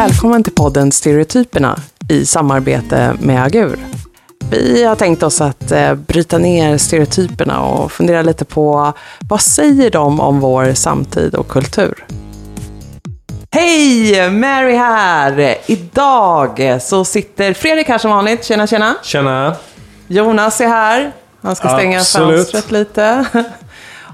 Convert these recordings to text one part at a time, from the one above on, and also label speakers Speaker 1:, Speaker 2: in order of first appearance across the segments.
Speaker 1: Välkommen till podden Stereotyperna i samarbete med Agur. Vi har tänkt oss att eh, bryta ner stereotyperna och fundera lite på vad säger de om vår samtid och kultur? Hej! Mary här! Idag så sitter Fredrik här som vanligt. Tjena, tjena.
Speaker 2: Tjena.
Speaker 1: Jonas är här. Han ska stänga
Speaker 2: Absolut.
Speaker 1: fönstret lite.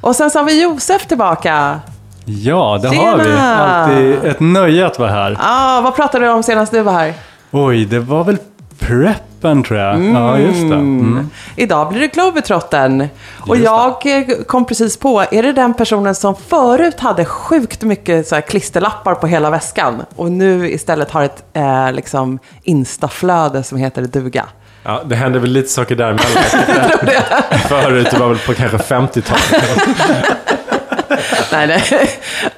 Speaker 1: Och sen så har vi Josef tillbaka.
Speaker 3: Ja, det
Speaker 1: Tjena!
Speaker 3: har vi. Alltid ett nöje att vara här.
Speaker 1: Ah, vad pratade du om senast du var här?
Speaker 3: Oj, det var väl preppen tror jag. Ja, just det. Mm.
Speaker 1: Idag blir det Globetrottern. Och jag eh, kom precis på, är det den personen som förut hade sjukt mycket så här, klisterlappar på hela väskan och nu istället har ett eh, liksom instaflöde som heter duga?
Speaker 2: Ja, det hände väl lite saker däremellan. Förut, var väl på kanske 50-talet.
Speaker 1: Nej, nej.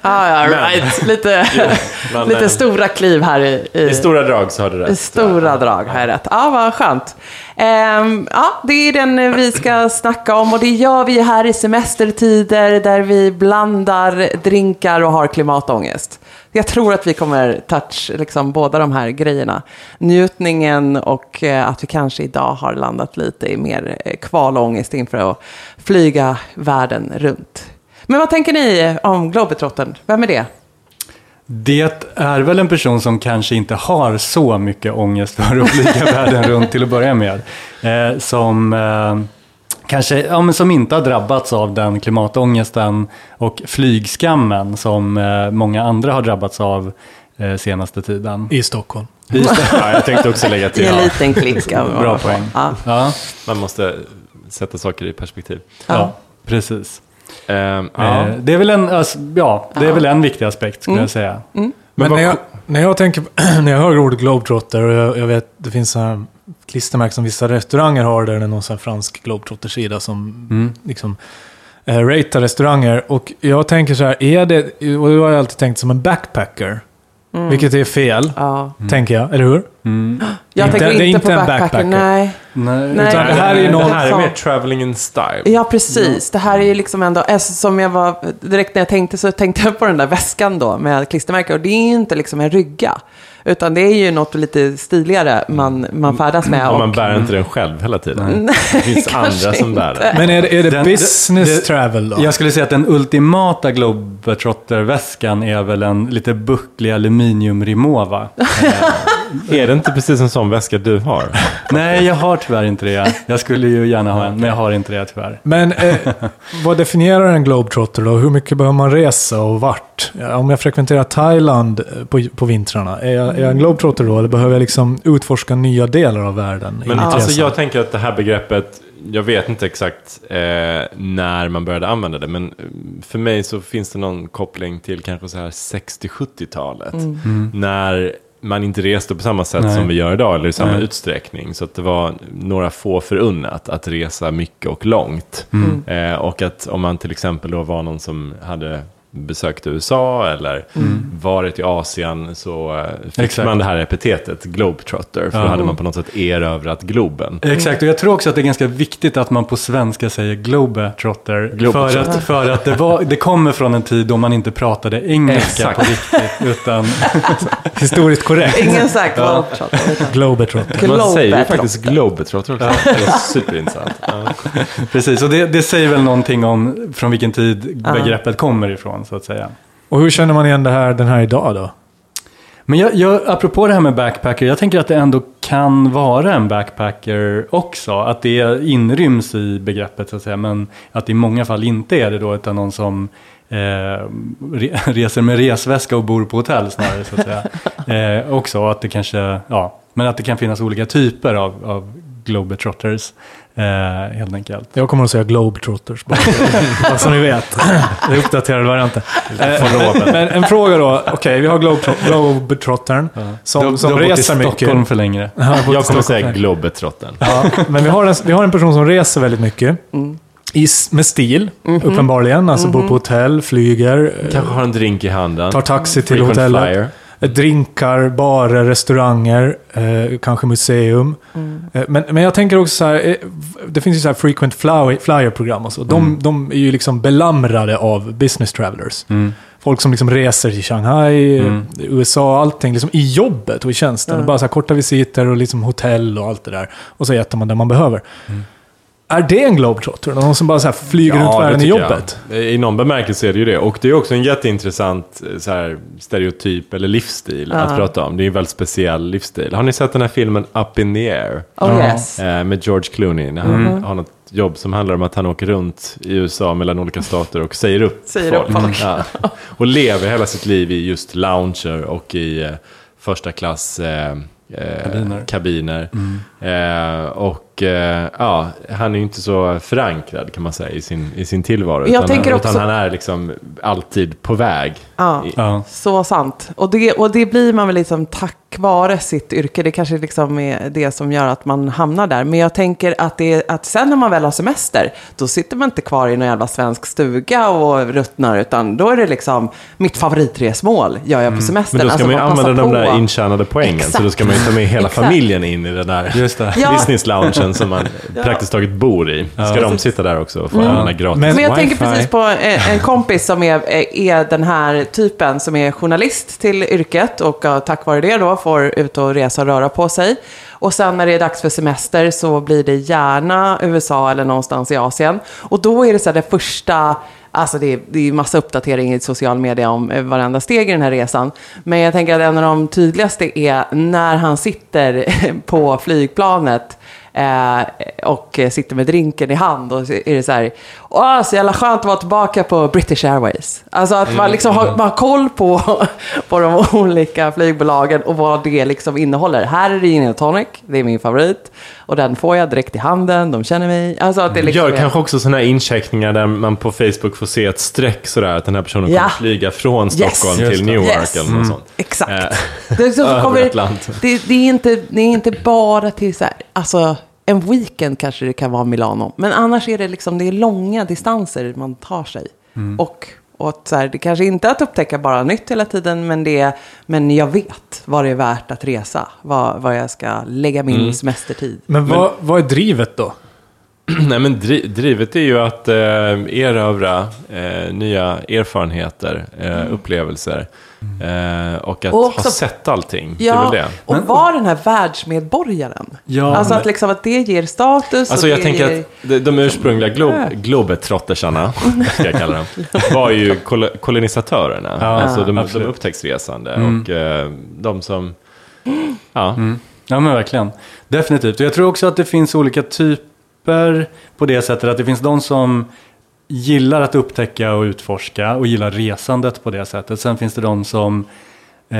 Speaker 1: ah, ja,
Speaker 2: Men-
Speaker 1: right. Lite,
Speaker 2: Men,
Speaker 1: lite stora kliv här i, i,
Speaker 2: I stora drag så har du
Speaker 1: i
Speaker 2: rätt.
Speaker 1: stora drag har jag rätt. Ja, vad skönt. Ehm, ja, det är den vi ska snacka om och det gör vi här i semestertider där vi blandar drinkar och har klimatångest. Jag tror att vi kommer touch liksom, båda de här grejerna. Njutningen och eh, att vi kanske idag har landat lite i mer eh, kvalångest inför att flyga världen runt. Men vad tänker ni om Globetrottern? Vem är det?
Speaker 3: Det är väl en person som kanske inte har så mycket ångest för att flyga världen runt till att börja med. Eh, som, eh, kanske, ja, men som inte har drabbats av den klimatångesten och flygskammen som eh, många andra har drabbats av eh, senaste tiden.
Speaker 4: I Stockholm.
Speaker 2: Ja, jag tänkte också lägga
Speaker 1: I
Speaker 2: till.
Speaker 1: en
Speaker 2: Ja,
Speaker 1: liten klick.
Speaker 3: Bra poäng.
Speaker 1: Ja.
Speaker 3: Ja,
Speaker 2: man måste sätta saker i perspektiv.
Speaker 3: ja. precis.
Speaker 2: Ehm, ja.
Speaker 3: Det är väl en, alltså, ja, det är väl en viktig aspekt skulle jag säga.
Speaker 4: Men,
Speaker 2: vad
Speaker 4: när, jag, när jag tänker, när jag hör ordet globetrotter och jag, jag vet det finns så här klistermärken som vissa restauranger har där det är någon sån här fransk globetrotter-sida som
Speaker 3: Mm.
Speaker 4: liksom eh, ratear restauranger. Och jag tänker så här, är det, och det har jag alltid tänkt som en backpacker. Vilket är fel,
Speaker 1: Ja.
Speaker 4: tänker jag, eller hur?
Speaker 3: Mm.
Speaker 1: Jag
Speaker 4: Inte-
Speaker 1: tänker
Speaker 4: det är
Speaker 1: inte,
Speaker 4: inte
Speaker 1: på
Speaker 4: en
Speaker 1: backpacker.
Speaker 4: backpacker.
Speaker 1: Nej.
Speaker 3: Nej,
Speaker 1: Nej.
Speaker 4: Utan det här är ju
Speaker 2: det
Speaker 4: någon
Speaker 2: här är mer traveling in style.
Speaker 1: Ja, precis. Det här är ju liksom ändå, alltså, som jag var, direkt när jag tänkte så tänkte jag på den där väskan då med klistermärken. Och det är ju inte liksom en rygga. Utan det är ju något lite stiligare man, man färdas med.
Speaker 2: Och man
Speaker 1: och,
Speaker 2: bär inte den själv hela tiden.
Speaker 1: Nej,
Speaker 2: Det finns andra som bär
Speaker 1: inte.
Speaker 2: den.
Speaker 4: Men är det, är det
Speaker 3: Den-
Speaker 4: business
Speaker 3: det-
Speaker 4: travel då?
Speaker 3: Jag skulle säga att den ultimata Globetrotter-väskan är väl en lite bucklig aluminiumrimova.
Speaker 2: Är det inte precis en sån väska du har?
Speaker 3: Nej, jag har tyvärr inte det. Jag skulle ju gärna ha en, men jag har inte det tyvärr.
Speaker 4: Men eh, vad definierar en globetrotter då? Hur mycket behöver man resa och vart? Om jag frekventerar Thailand eh, på, på vintrarna, är jag, är jag en globetrotter då? Eller behöver jag liksom utforska nya delar av världen?
Speaker 2: Men alltså
Speaker 4: resa?
Speaker 2: jag tänker att det här begreppet, jag vet inte exakt eh, när man började använda det, men eh, för mig så finns det någon koppling till kanske så här 60-70-talet. När man inte reste på samma sätt
Speaker 3: Nej.
Speaker 2: som vi gör idag, eller i samma
Speaker 3: Nej.
Speaker 2: utsträckning. Så att det var några få förunnat att resa mycket och långt. Eh, och att om man till exempel då var någon som hade besökt USA eller varit i Asien så eh, fick
Speaker 3: Exakt.
Speaker 2: man det här epitetet, globetrotter. För då
Speaker 3: Ja.
Speaker 2: hade man på något sätt erövrat globen.
Speaker 3: Exakt, och jag tror också att det är ganska viktigt att man på svenska säger globetrotter.
Speaker 2: Globetrotter.
Speaker 3: För att, för att det, var, det kommer från en tid då man inte pratade engelska
Speaker 2: Exakt.
Speaker 3: på riktigt. Utan,
Speaker 4: Historiskt korrekt.
Speaker 1: Ingen sagt globetrotter.
Speaker 4: Globetrotter.
Speaker 2: Man säger ju faktiskt globetrotter också. Det är superintressant. Ja.
Speaker 3: precis, och det, det säger väl någonting om från vilken tid begreppet kommer ifrån, så att säga.
Speaker 4: Och hur känner man igen det här, den här idag då?
Speaker 3: Men jag, jag, apropå det här med backpacker, jag tänker att det ändå kan vara en backpacker också. Att det inryms i begreppet så att säga, men att det i många fall inte är det då, utan någon som eh, re, reser med resväska och bor på hotell snarare så att säga. Eh, också att det kanske, ja, men att det kan finnas olika typer av, av globetrotters eh, helt enkelt.
Speaker 4: Jag kommer att säga globetrotters bara, bara så ni vet. Det är uppdaterade varianten. Eh, Men en fråga då. Okej, vi har globetro- globetrottern som,
Speaker 3: Du- du
Speaker 4: som
Speaker 3: har bott i
Speaker 4: reser mycket.
Speaker 3: Stockholm för längre.
Speaker 4: Ja, jag i
Speaker 2: Jag kommer
Speaker 4: Stockholm.
Speaker 2: säga globetrotten.
Speaker 4: Ja, men vi har, en, vi har en person som reser väldigt mycket. I, s- med stil, uppenbarligen. Alltså bor på hotell, flyger,
Speaker 2: Kanske har en drink i handen.
Speaker 4: tar taxi till hotellet.
Speaker 2: flyer.
Speaker 4: Drinkar, barer, restauranger, eh, kanske museum. Eh, men, men jag tänker också så här, eh, det finns ju så här frequent flyer- flyer-program och så. De, de är ju liksom belamrade av business travelers.
Speaker 3: Mm.
Speaker 4: folk som liksom reser till Shanghai,
Speaker 3: Mm.
Speaker 4: USA, allting liksom i jobbet och i tjänsten. Och bara så här korta visiter och liksom hotell och allt det där. Och så äter man det man behöver.
Speaker 3: Mm.
Speaker 4: Är det en globetrotter? Någon som bara så här flyger runt
Speaker 2: det
Speaker 4: världen i jobbet?
Speaker 2: jag. I någon bemärkelse är det ju det. Och det är också en jätteintressant eh, så här, stereotyp eller livsstil att prata om. Det är en väldigt speciell livsstil. Har ni sett den här filmen Up in the air?
Speaker 1: Oh yes.
Speaker 2: Eh, med George Clooney. När han har något jobb som handlar om att han åker runt i USA mellan olika stater och säger upp
Speaker 1: Säger upp folk.
Speaker 2: Ja. Och lever hela sitt liv i just lounger och i eh, första klass eh, eh,
Speaker 3: Kabiner.
Speaker 2: kabiner. Eh, och eh, ja, han är ju inte så förankrad kan man säga i sin, i sin tillvaro.
Speaker 1: Jag
Speaker 2: utan,
Speaker 1: tänker
Speaker 2: utan
Speaker 1: också-
Speaker 2: han är liksom alltid på väg.
Speaker 1: Ja.
Speaker 2: I,
Speaker 3: Ja.
Speaker 1: Så sant. Och det, och det blir man väl liksom tack vare sitt yrke. Det kanske liksom är det som gör att man hamnar där. Men jag tänker att, det, att sen när man väl har semester, då sitter man inte kvar i någon jävla svensk stuga och ruttnar, utan då är det liksom mitt favoritresmål gör jag på semestern.
Speaker 2: Men då ska
Speaker 1: Alltså,
Speaker 2: man ju använda de där intjänade poängen. Så
Speaker 1: Exakt.
Speaker 2: då ska man ju ta med hela familjen in i den där
Speaker 3: Just det.
Speaker 1: Ja.
Speaker 2: business-loungen som man praktiskt taget bor i. Ska de sitta där också och få använda gratis
Speaker 4: Men-
Speaker 1: Men jag
Speaker 2: wifi?
Speaker 1: tänker precis på eh, en kompis som är, är den här typen som är journalist till yrket och eh, tack vare det då får ut och resa och röra på sig. Och sen när det är dags för semester så blir det gärna USA eller någonstans i Asien. Och då är det så här det första, alltså det är, det är massa uppdatering i social media om eh, varenda steg i den här resan. Men jag tänker att en av de tydligaste är när han sitter på flygplanet Eh, och sitter med drinken i hand och är det så här, åh så jävla skönt att vara tillbaka på British Airways. Alltså att man liksom har, man har koll på, på de olika flygbolagen och vad det liksom innehåller. Här är det gin och tonic, det är min favorit. Och den får jag direkt i handen, de känner mig. Alltså att det liksom
Speaker 2: Gör
Speaker 1: är-
Speaker 2: kanske också sådana här incheckningar där man på Facebook får se ett streck sådär att den här personen
Speaker 1: Ja.
Speaker 2: kommer flyga från Stockholm
Speaker 3: Just
Speaker 2: till. Newark
Speaker 1: Yes.
Speaker 2: eller något sånt.
Speaker 1: Exakt.
Speaker 2: Eh,
Speaker 1: Det, är så, kommer, det, det, är inte, det är inte bara till så här, alltså en weekend kanske det kan vara Milano. Men annars är det liksom, det är långa distanser man tar sig. Och, och att så här, det kanske inte är att upptäcka bara nytt hela tiden, men, det är, men jag vet vad det är värt att resa. Vad, vad jag ska lägga min semestertid.
Speaker 4: Men vad, vad är drivet då?
Speaker 2: Nej men dri drivet är ju att eh, erövra eh, nya erfarenheter, eh, upplevelser. Eh, och att
Speaker 1: Och också-
Speaker 2: ha sett allting. det är
Speaker 1: Ja,
Speaker 2: väl det.
Speaker 1: och
Speaker 3: Men-
Speaker 1: vara den här världsmedborgaren.
Speaker 3: Ja,
Speaker 1: alltså
Speaker 3: men-
Speaker 1: att, liksom, att det ger status.
Speaker 2: Alltså
Speaker 1: och
Speaker 2: jag
Speaker 1: det
Speaker 2: tänker
Speaker 1: ger...
Speaker 2: att de, ursprungliga glo globetrottersarna, ska jag kalla dem, var ju kol kolonisatörerna.
Speaker 3: Ja,
Speaker 2: alltså de, de upptäcktsresande.
Speaker 1: Mm.
Speaker 2: Och eh, de som... Ja,
Speaker 3: Ja men verkligen. Definitivt. Och jag tror också att det finns olika typer på det sättet att det finns de som gillar att upptäcka och utforska och gillar resandet på det sättet. Sen finns det de som, eh,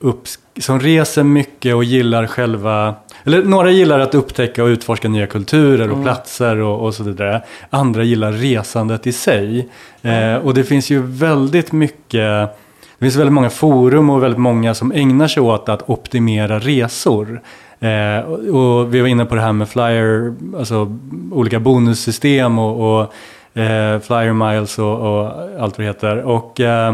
Speaker 3: upps- som reser mycket och gillar själva eller några gillar att upptäcka och utforska nya kulturer och platser och, och så vidare. Andra gillar resandet i sig. Eh, och det finns ju väldigt mycket det finns väldigt många forum och väldigt många som ägnar sig åt att optimera resor. Eh, och, och vi var inne på det här med flyer, alltså olika bonussystem och, och eh, flyer miles och, och allt vad det heter. Och eh,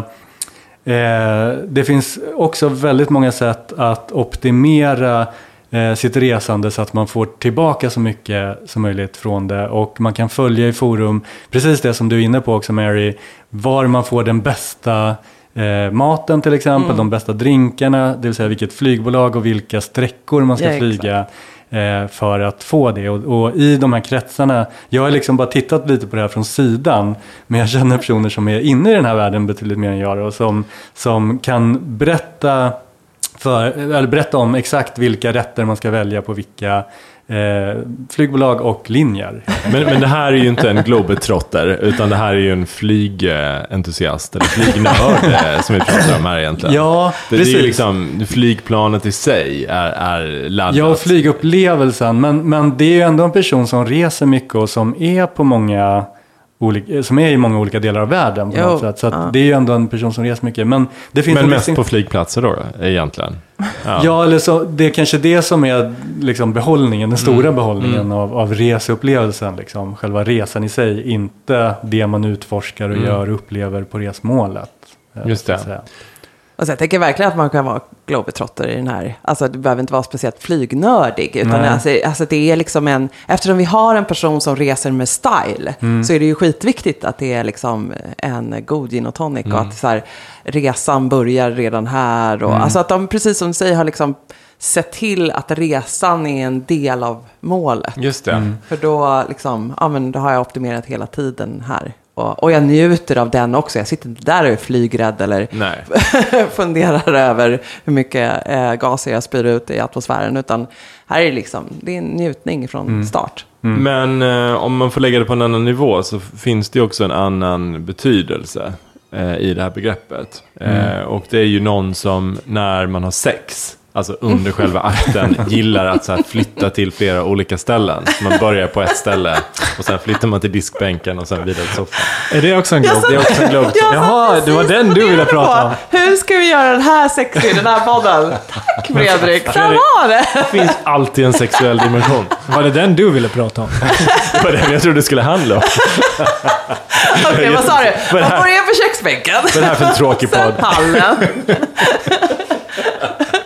Speaker 3: eh, det finns också väldigt många sätt att optimera eh, sitt resande så att man får tillbaka så mycket som möjligt från det. Och man kan följa i forum, precis det som du är inne på också Mary, var man får den bästa eh, maten till exempel, de bästa drinkarna, det vill säga vilket flygbolag och vilka sträckor man ska
Speaker 1: Ja, exakt.
Speaker 3: flyga eh, för att få det. Och, och i de här kretsarna, jag har liksom bara tittat lite på det här från sidan, men jag känner personer som är inne i den här världen betydligt mer än jag och som, som kan berätta för, eller berätta om exakt vilka rätter man ska välja på vilka eh, flygbolag och linjer.
Speaker 2: men, men det här är ju inte en globetrotter, utan det här är ju en flygentusiast, eller flygnörd, eh, som vi pratar om här egentligen.
Speaker 3: Ja,
Speaker 2: det, det är
Speaker 3: precis.
Speaker 2: ju liksom, flygplanet i sig är, är laddat.
Speaker 3: Ja, flygupplevelsen. Men, men det är ju ändå en person som reser mycket och som är på många olika, som är i många olika delar av världen på
Speaker 1: Jo,
Speaker 3: något sätt. Så att
Speaker 1: ja.
Speaker 3: det är ju ändå en person som reser mycket. Men det finns
Speaker 2: Men
Speaker 3: en
Speaker 2: mest
Speaker 3: distinkt-
Speaker 2: på flygplatser då, då egentligen. Ja.
Speaker 3: Ja, eller så, det är kanske det som är liksom behållningen, den stora behållningen Av, av reseupplevelsen. Liksom. Själva resan i sig, inte det man utforskar och gör och upplever på resmålet. eh,
Speaker 2: Just
Speaker 3: så att
Speaker 2: det.
Speaker 1: Och så jag tänker verkligen att man kan vara globetrotter i den här. Alltså det behöver inte vara speciellt flygnördig. Utan
Speaker 3: Nej.
Speaker 1: alltså, alltså det är liksom en, eftersom vi har en person som reser med style.
Speaker 3: Mm.
Speaker 1: Så är det ju skitviktigt att det är liksom en god gin och tonic.
Speaker 3: Mm.
Speaker 1: Och att så här, resan börjar redan här. Och, Alltså att de, precis som du säger, har liksom sett till att resan är en del av målet.
Speaker 2: Just det.
Speaker 3: Mm.
Speaker 1: För då, liksom, ja, men då har jag optimerat hela tiden här. Och, och jag njuter av den också. Jag sitter inte där och är flygrädd eller funderar över hur mycket eh, gaser jag spyr ut i atmosfären. Utan här är det liksom, det är en njutning från
Speaker 3: Mm.
Speaker 1: start.
Speaker 2: Men eh, om man får lägga det på en annan nivå så finns det också en annan betydelse eh, i det här begreppet. Eh, och det är ju någon som när man har sex, alltså under själva akten, gillar att så här, flytta till flera olika ställen. Så man börjar på ett ställe och sen flyttar man till diskbänken och sen vidare till soffan.
Speaker 4: Är det också en globe?
Speaker 2: Det är också en globe.
Speaker 1: Jag
Speaker 4: Jaha, det var den du ville prata om.
Speaker 1: Hur ska vi göra den här sexig den här podden? Tack Fredrik, där var det!
Speaker 2: Det finns alltid en sexuell dimension.
Speaker 4: Var det den du ville prata om?
Speaker 2: Det var det jag trodde det skulle handla om.
Speaker 1: Okej, vad sa du? Man börjar på köksbänken.
Speaker 2: Vad är det här för en tråkig
Speaker 1: Sen
Speaker 2: podd?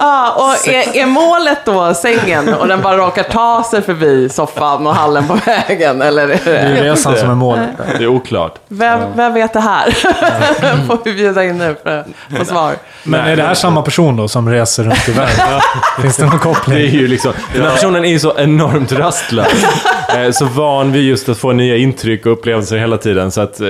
Speaker 1: Ja, och är, är målet då sängen och den bara råkar ta sig förbi soffan och hallen på vägen? Eller är
Speaker 4: Det är
Speaker 1: det,
Speaker 4: ju resan som är målet.
Speaker 2: Det är oklart.
Speaker 1: vem, vem vet det här? får vi bjuda in nu för att få svar.
Speaker 4: Men är det här samma person då som reser runt i världen? Finns det någon
Speaker 2: Det är
Speaker 4: koppling?
Speaker 2: ju liksom, den här personen är ju så enormt rastlös. Eh, så van vid just att få nya intryck och upplevelser hela tiden. Så att eh,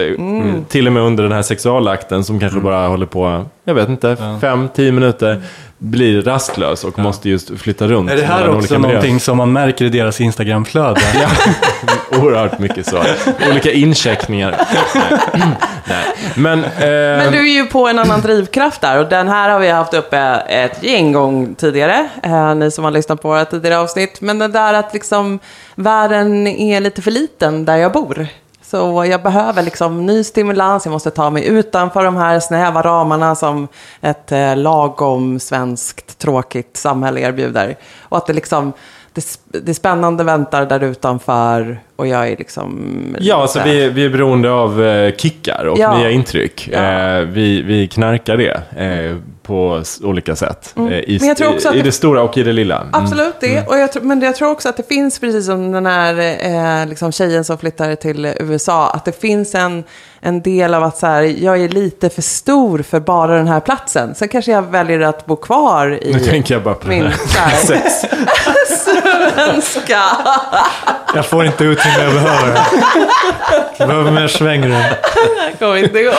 Speaker 2: till och med under den här sexualakten som kanske bara håller på, jag vet inte, fem, tio minuter. Blir rastlös och måste just flytta runt.
Speaker 3: Är det här också
Speaker 2: miljöer.
Speaker 3: någonting som man märker i deras Instagramflöde?
Speaker 2: Oerhört mycket så. Olika incheckningar. Nej. Nej. Men, eh,
Speaker 1: Men du är ju på en annan drivkraft där och den här har vi haft uppe ett gäng gång tidigare. Eh, ni som har lyssnat på våra tidigare avsnitt. Men det där att liksom världen är lite för liten där jag bor. Så jag behöver liksom ny stimulans, jag måste ta mig utanför de här snäva ramarna som ett eh, lagom svenskt tråkigt samhälle erbjuder. Och att det liksom, det, det spännande väntar där utanför och jag är liksom...
Speaker 2: Ja, alltså
Speaker 1: lite-
Speaker 2: vi, vi är beroende av eh, kickar och
Speaker 1: Ja.
Speaker 2: nya intryck.
Speaker 1: Ja.
Speaker 2: Eh, vi, vi knarkar det eh, på olika sätt. Eh, i,
Speaker 1: Mm. Men jag tror också
Speaker 2: i,
Speaker 1: att
Speaker 2: I
Speaker 1: det-
Speaker 2: det stora och i det lilla. Mm.
Speaker 1: Absolut det. Och jag, men jag tror också att det finns, precis som den här eh, liksom tjejen som flyttar till USA, att det finns en, en del av att så här, jag är lite för stor för bara den här platsen. Sen kanske jag väljer att bo kvar i
Speaker 2: Nu tänker jag bara på
Speaker 1: min
Speaker 2: det
Speaker 1: så
Speaker 2: här.
Speaker 1: här,
Speaker 2: Sex.
Speaker 1: svenska.
Speaker 4: Jag får inte ut det jag behöver. Jag behöver mer svängrum.
Speaker 1: Det kommer inte gå.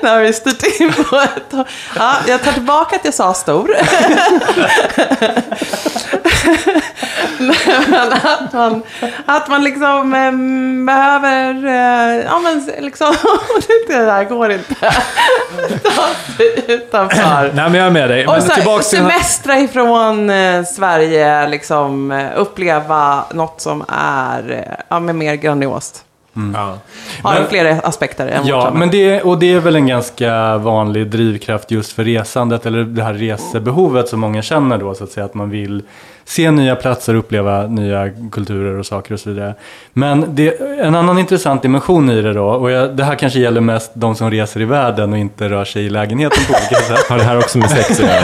Speaker 1: Nu har vi styrt in på ett... Ja, jag tar tillbaka att jag sa stor. Men att man, att man liksom em, behöver... eh, Ja, men liksom... Det där går inte. Ta sig utanför.
Speaker 4: Nej, men jag är med dig.
Speaker 1: Och
Speaker 4: Men
Speaker 1: så här,
Speaker 4: tillbaks till
Speaker 1: semestra ifrån eh, Sverige, liksom eh, uppleva något som är ja, men mer grandiost.
Speaker 2: Ja.
Speaker 1: Har
Speaker 3: Men-
Speaker 1: fler aspekter än
Speaker 3: Ja, men det, och det är väl en ganska vanlig drivkraft just för resandet, eller det här resebehovet som många känner då, så att säga, att man vill se nya platser, uppleva nya kulturer och saker och så vidare. Men det, en annan intressant dimension i det då, och jag, det här kanske gäller mest de som reser i världen och inte rör sig i lägenheten på olika sätt.
Speaker 2: Har det här också med sex att göra?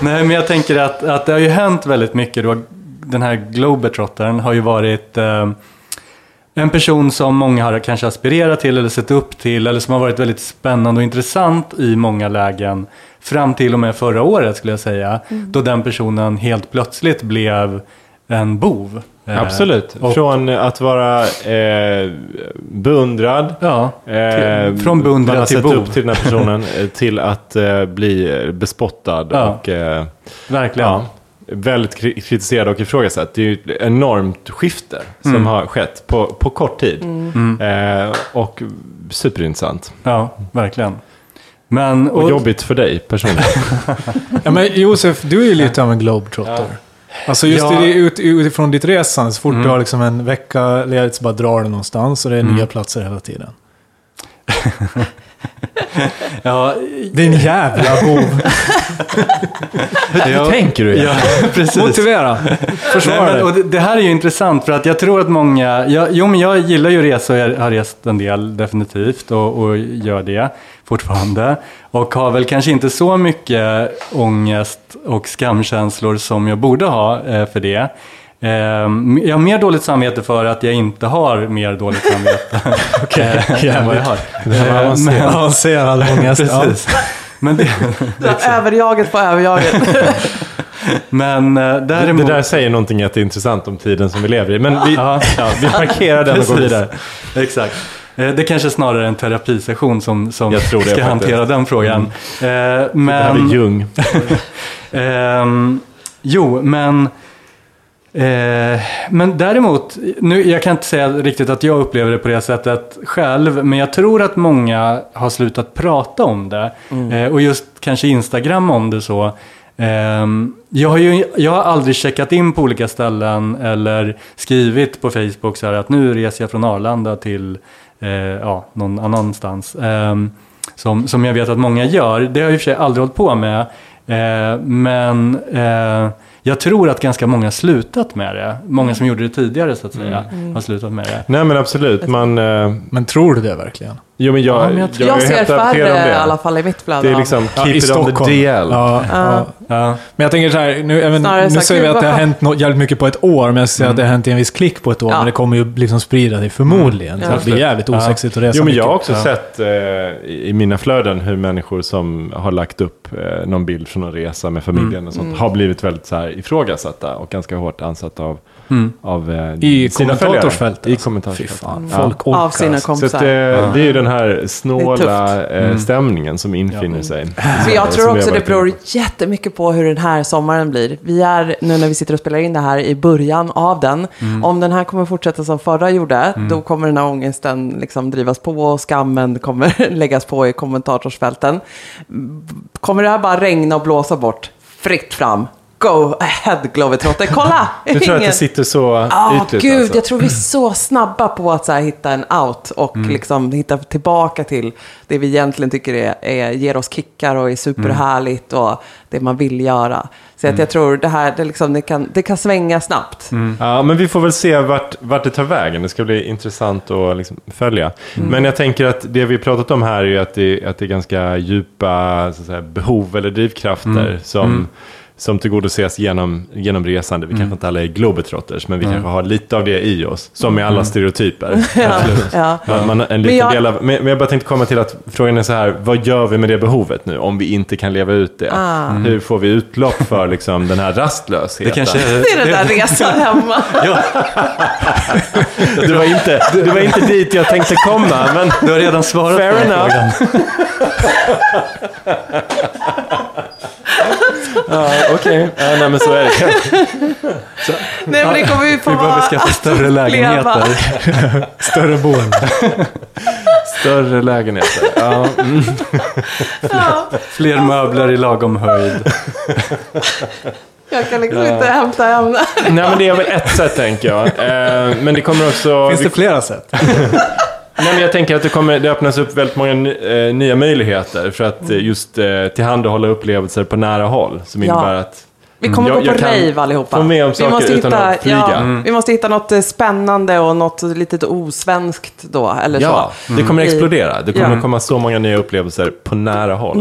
Speaker 3: Nej, men jag tänker att, att det har ju hänt väldigt mycket då. Den här globetrottern har ju varit eh, en person som många har kanske aspirerat till eller sett upp till eller som har varit väldigt spännande och intressant i många lägen. Fram till och med förra året skulle jag säga. Då den personen helt plötsligt blev en bov. Eh,
Speaker 2: Absolut.
Speaker 3: och-
Speaker 2: Från att vara eh, beundrad.
Speaker 3: Ja,
Speaker 2: Eh,
Speaker 3: till- från beundrad
Speaker 2: man har
Speaker 3: till
Speaker 2: sett
Speaker 3: bov.
Speaker 2: upp till den här personen eh, till att eh, bli eh, bespottad
Speaker 3: Ja.
Speaker 2: och eh,
Speaker 3: verkligen.
Speaker 2: ja, väldigt kri- kritiserad och ifrågasatt. Det är ju ett enormt skifte som
Speaker 3: Mm.
Speaker 2: har skett på, på kort tid. Eh, och superintressant.
Speaker 3: Ja, verkligen. Men,
Speaker 2: Och, jobbigt för dig personligen.
Speaker 4: Ja, men Josef, du är ju lite av en globetrotter. Alltså just
Speaker 3: Ja.
Speaker 4: ut, utifrån ditt resande, så fort du har liksom en vecka ledigt så bara drar du någonstans och det är nya platser hela tiden.
Speaker 3: Ja,
Speaker 4: Din jävla bov.
Speaker 2: Hur tänker du?
Speaker 3: ja, precis.
Speaker 4: Motivera. Försvara
Speaker 3: Nej, men, och
Speaker 4: dig.
Speaker 3: det, det här är ju intressant för att jag tror att många, jag, jo men jag gillar ju resa och jag har rest en del definitivt och, och gör det fortfarande. Och har väl kanske inte så mycket ångest och skamkänslor som jag borde ha eh, för det. Eh, jag har mer dåligt samvete för att jag inte har mer dåligt samvete eh, än vad jag har.
Speaker 2: var
Speaker 3: Eh,
Speaker 2: avancerat.
Speaker 3: men-
Speaker 4: Avancerad ångest. Ja.
Speaker 3: Precis. Men, det,
Speaker 1: Det där överjaget på överjaget.
Speaker 3: men eh,
Speaker 2: Det,
Speaker 3: däremot...
Speaker 2: det där säger någonting jätteintressant om tiden som vi lever i. Men vi,
Speaker 3: Ja.
Speaker 2: ja, vi parkerar den och går vidare.
Speaker 3: Exakt. Eh, Det kanske är snarare en terapisession som, som
Speaker 2: det
Speaker 3: ska
Speaker 2: faktiskt.
Speaker 3: hantera den frågan. Eh,
Speaker 2: Det här
Speaker 3: Men,
Speaker 2: är Jung.
Speaker 3: ehm, jo, men, eh, men däremot, nu, jag kan inte säga riktigt att jag upplever det på det sättet själv, men jag tror att många har slutat prata om det. Eh, och just kanske Instagram om det så. Ehm, jag, har ju, jag har aldrig checkat in på olika ställen eller skrivit på Facebook så här att nu reser jag från Arlanda till eh, ja, någon annanstans. Ehm, som, som jag vet att många gör. Det har jag i och för sig aldrig hållit på med. Men jag tror att ganska många har slutat med det. Många som gjorde det tidigare så att säga har slutat med det.
Speaker 2: Nej men absolut, man... eh,
Speaker 4: Men tror du det verkligen?
Speaker 2: Jo men jag,
Speaker 3: Ja, men jag
Speaker 2: jag,
Speaker 1: Jag ser färre i
Speaker 2: det.
Speaker 1: alla fall i mitt flöde.
Speaker 2: Det är liksom
Speaker 4: Ja,
Speaker 2: keep it on the
Speaker 4: Stockholm.
Speaker 2: DL.
Speaker 4: Ja, ja.
Speaker 3: Ja.
Speaker 4: Men jag tänker så här, nu, även,
Speaker 1: Snarare så
Speaker 4: nu säger vi att det har hänt no, jävligt mycket på ett år, men jag säger att det har hänt i en viss klick på ett år,
Speaker 1: Ja.
Speaker 4: men det kommer ju liksom sprida sig förmodligen.
Speaker 1: Ja.
Speaker 4: Så det blir jävligt
Speaker 3: Ja.
Speaker 4: osexigt att resa
Speaker 2: Jo men jag har också
Speaker 3: Ja.
Speaker 2: sett eh, i mina flöden hur människor som har lagt upp eh, någon bild från en resa med familjen och sånt
Speaker 1: Mm.
Speaker 2: har blivit väldigt så här ifrågasatta och ganska hårt ansatta av,
Speaker 3: Mm.
Speaker 2: av eh,
Speaker 4: I
Speaker 2: sina
Speaker 4: kommentarsfältet.
Speaker 2: I kommentarsfältet.
Speaker 4: fan,
Speaker 2: Ja.
Speaker 4: folk orkar.
Speaker 1: Av sina
Speaker 4: alltså.
Speaker 2: Så att
Speaker 1: kompisar.
Speaker 2: det, det är ju den här snåla eh,
Speaker 3: Mm.
Speaker 2: stämningen som infinner sig.
Speaker 1: För jag
Speaker 2: Som
Speaker 1: tror också det beror
Speaker 2: på.
Speaker 1: jättemycket på hur den här sommaren blir. Vi är, nu när vi sitter och spelar in det här, i början av den. Om den här kommer fortsätta som förra gjorde, då kommer den här ångesten liksom drivas på och skammen kommer läggas på i kommentarsfälten. Kommer det här bara regna och blåsa bort? Fritt fram. Go ahead Globetrotter, kolla!
Speaker 2: Jag tror att det sitter så
Speaker 1: Ja,
Speaker 2: ytligt.
Speaker 1: gud,
Speaker 2: alltså.
Speaker 1: jag tror vi är så snabba på att så här, hitta en out och
Speaker 2: Mm.
Speaker 1: liksom hitta tillbaka till det vi egentligen tycker är, är, ger oss kickar och är superhärligt och det man vill göra. Så
Speaker 2: Mm.
Speaker 1: att jag tror det här, det, liksom, det, kan, det kan svänga snabbt.
Speaker 2: Ja, men vi får väl se vart, vart det tar vägen. Det ska bli intressant att liksom följa. Men jag tänker att det vi pratat om här är att det, att det är ganska djupa säga, behov eller drivkrafter som, som tillgodoses genom, genom resande. Vi kanske inte alla är globetrotters, men vi kanske har lite av det i oss. Som med alla stereotyper.
Speaker 1: Ja.
Speaker 2: Ja, man, en
Speaker 1: Men
Speaker 2: liten
Speaker 1: jag-
Speaker 2: del av, men men jag bara tänkte komma till att frågan är så här, vad gör vi med det behovet nu om vi inte kan leva ut det?
Speaker 1: Ah.
Speaker 2: Hur får vi utlopp för liksom, den här rastlösheten?
Speaker 3: Det kanske
Speaker 1: Det är den där resan hemma.
Speaker 3: ja,
Speaker 2: Det var, inte, det var inte dit jag tänkte komma, men
Speaker 3: du har redan svarat
Speaker 2: Fair
Speaker 3: på den
Speaker 2: enough.
Speaker 3: frågan.
Speaker 2: ja, okej. Ja, nej, men så är det kanske.
Speaker 1: Nej, men det kommer vi få
Speaker 3: Vi behöver skaffa större lägenheter.
Speaker 4: Större boende.
Speaker 2: Större lägenheter. Ja, mm.
Speaker 1: Ja,
Speaker 3: Fler möbler i lagom höjd.
Speaker 1: jag kan liksom inte hämta hem det.
Speaker 2: Nej, men det är väl ett sätt tänker jag. Eh, men det kommer också...
Speaker 4: Finns det flera sätt?
Speaker 2: Nej, men jag tänker att det, kommer, det öppnas upp väldigt många eh, nya möjligheter för att eh, just eh, tillhandahålla upplevelser på nära håll. Som
Speaker 1: Ja.
Speaker 2: innebär att
Speaker 1: Vi kommer
Speaker 2: Jag-
Speaker 1: gå på rave allihopa.
Speaker 2: få med om
Speaker 1: Vi
Speaker 2: saker
Speaker 1: måste
Speaker 2: utan
Speaker 1: hitta,
Speaker 2: att flyga.
Speaker 1: Ja,
Speaker 2: Mm.
Speaker 1: Vi måste hitta något eh, spännande och något litet osvenskt då. Eller
Speaker 2: ja,
Speaker 1: så.
Speaker 2: det kommer
Speaker 1: I-
Speaker 2: explodera. Det kommer
Speaker 1: Ja.
Speaker 2: komma så många nya upplevelser på nära håll.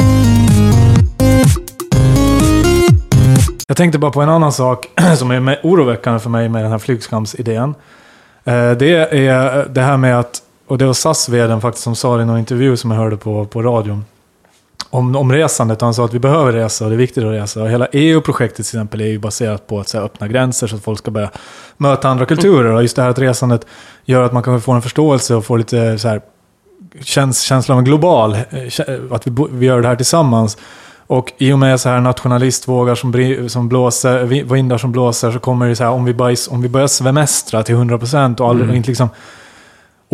Speaker 4: Jag tänkte bara på en annan sak som är oroväckande för mig med den här flygskamsidén. Eh, Det är det här med att, och det var SAS-vdn faktiskt som sa det i någon intervju som jag hörde på, på radion. Om, om resandet, han sa att vi behöver resa och det är viktigt att resa. Och hela EU-projektet till exempel är ju baserat på att så här, öppna gränser så att folk ska börja möta andra kulturer. Och just det här att resandet gör att man kan få en förståelse och få lite så här, käns känslan av global, eh, att vi, vi gör det här tillsammans. Och i och med så här nationalistvågar som, som blåser, vi- vindar som blåser så kommer det så här, om vi, bara, om vi börjar svemestra till 100% och, aldrig, och inte liksom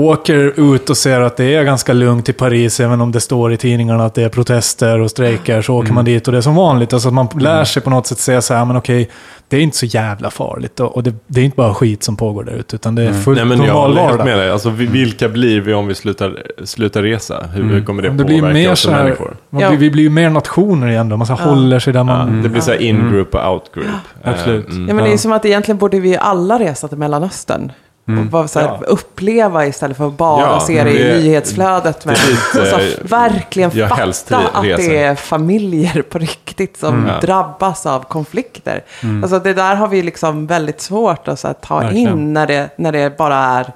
Speaker 4: åker ut och ser att det är ganska lugnt i Paris, även om det står i tidningarna att det är protester och strejker, så åker man dit och det är som vanligt. Alltså att man lär sig på något sätt säga så här, men okej, det är inte så jävla farligt. Och det, det är inte bara skit som pågår där ute, utan det är fullt
Speaker 2: Nej, men jag
Speaker 4: normal
Speaker 2: håller
Speaker 4: vardag.
Speaker 2: med dig. Alltså, vi- vilka blir vi om vi slutar, slutar resa? Hur hur kommer det,
Speaker 4: Mm. Det blir
Speaker 2: påverka
Speaker 4: mer
Speaker 2: oss som
Speaker 4: här,
Speaker 2: människor?
Speaker 4: man
Speaker 1: Ja.
Speaker 4: blir, vi blir ju mer nationer igen då, man så här håller sig där
Speaker 2: Ja,
Speaker 4: man...
Speaker 2: det blir så här in-group och out-group.
Speaker 3: Absolut.
Speaker 2: Eh, mm.
Speaker 1: Ja, men det är
Speaker 3: Ja.
Speaker 1: som att egentligen borde vi alla resa till Mellanöstern. Och bara så här,
Speaker 3: Ja.
Speaker 1: uppleva istället för att bara
Speaker 2: Ja,
Speaker 1: se det i
Speaker 2: det-
Speaker 1: nyhetsflödet. Men,
Speaker 2: det är
Speaker 1: och så
Speaker 2: lite,
Speaker 1: verkligen
Speaker 2: jag
Speaker 1: fatta
Speaker 2: helst
Speaker 1: att det är familjer på riktigt som
Speaker 2: Ja.
Speaker 1: drabbas av konflikter. Alltså det där har vi liksom väldigt svårt att så här, ta
Speaker 3: Verkligen.
Speaker 1: in när det, när det bara är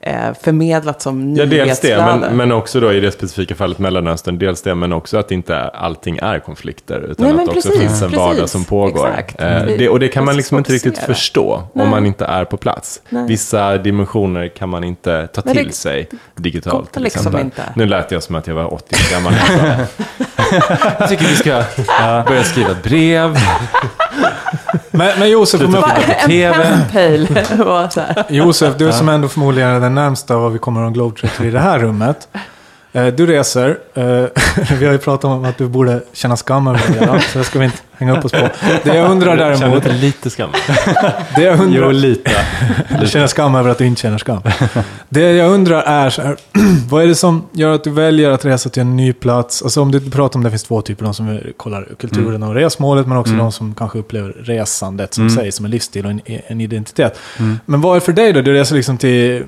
Speaker 1: eh, förmedlat som
Speaker 2: Ja, dels det, men, men också då i det specifika fallet Mellanöstern, dels det, men också att inte allting är konflikter, utan
Speaker 1: Nej,
Speaker 2: att det också
Speaker 1: precis,
Speaker 2: finns en
Speaker 1: precis.
Speaker 2: vardag som pågår.
Speaker 1: Exakt.
Speaker 2: Eh, det, och det kan man liksom inte riktigt förstå
Speaker 1: Nej.
Speaker 2: om man inte är på plats.
Speaker 1: Nej.
Speaker 2: Vissa dimensioner kan man inte ta till
Speaker 1: det
Speaker 2: sig digitalt till
Speaker 1: liksom
Speaker 2: exempel.
Speaker 1: inte.
Speaker 2: Nu lät jag som att jag var 80 år gammal.
Speaker 5: Jag tycker vi ska börja skriva ett brev.
Speaker 4: Men, men Josef, om jag,
Speaker 1: en
Speaker 5: TV.
Speaker 1: penpale. så här.
Speaker 4: Josef, du som ändå förmodligen är den närmsta vad vi kommer att ha en globetrotter i det här rummet. Eh, Du reser. eh, Vi har ju pratat om att du borde känna skam över det redan, så det ska vi inte hänga upp oss på. Det jag undrar
Speaker 2: Jag känner
Speaker 4: däremot,
Speaker 2: inte lite skam.
Speaker 4: det jag
Speaker 3: Jo,
Speaker 4: undrar,
Speaker 3: lite.
Speaker 4: du känner skam över att du inte känner skam. Det jag undrar är, så här, vad är det som gör att du väljer att resa till en ny plats? Alltså om du pratar om det finns två typer, de som kollar kulturen och resmålet, men också de som kanske upplever resandet som sig som en livsstil och en, en identitet. Men vad är för dig då? Du reser liksom till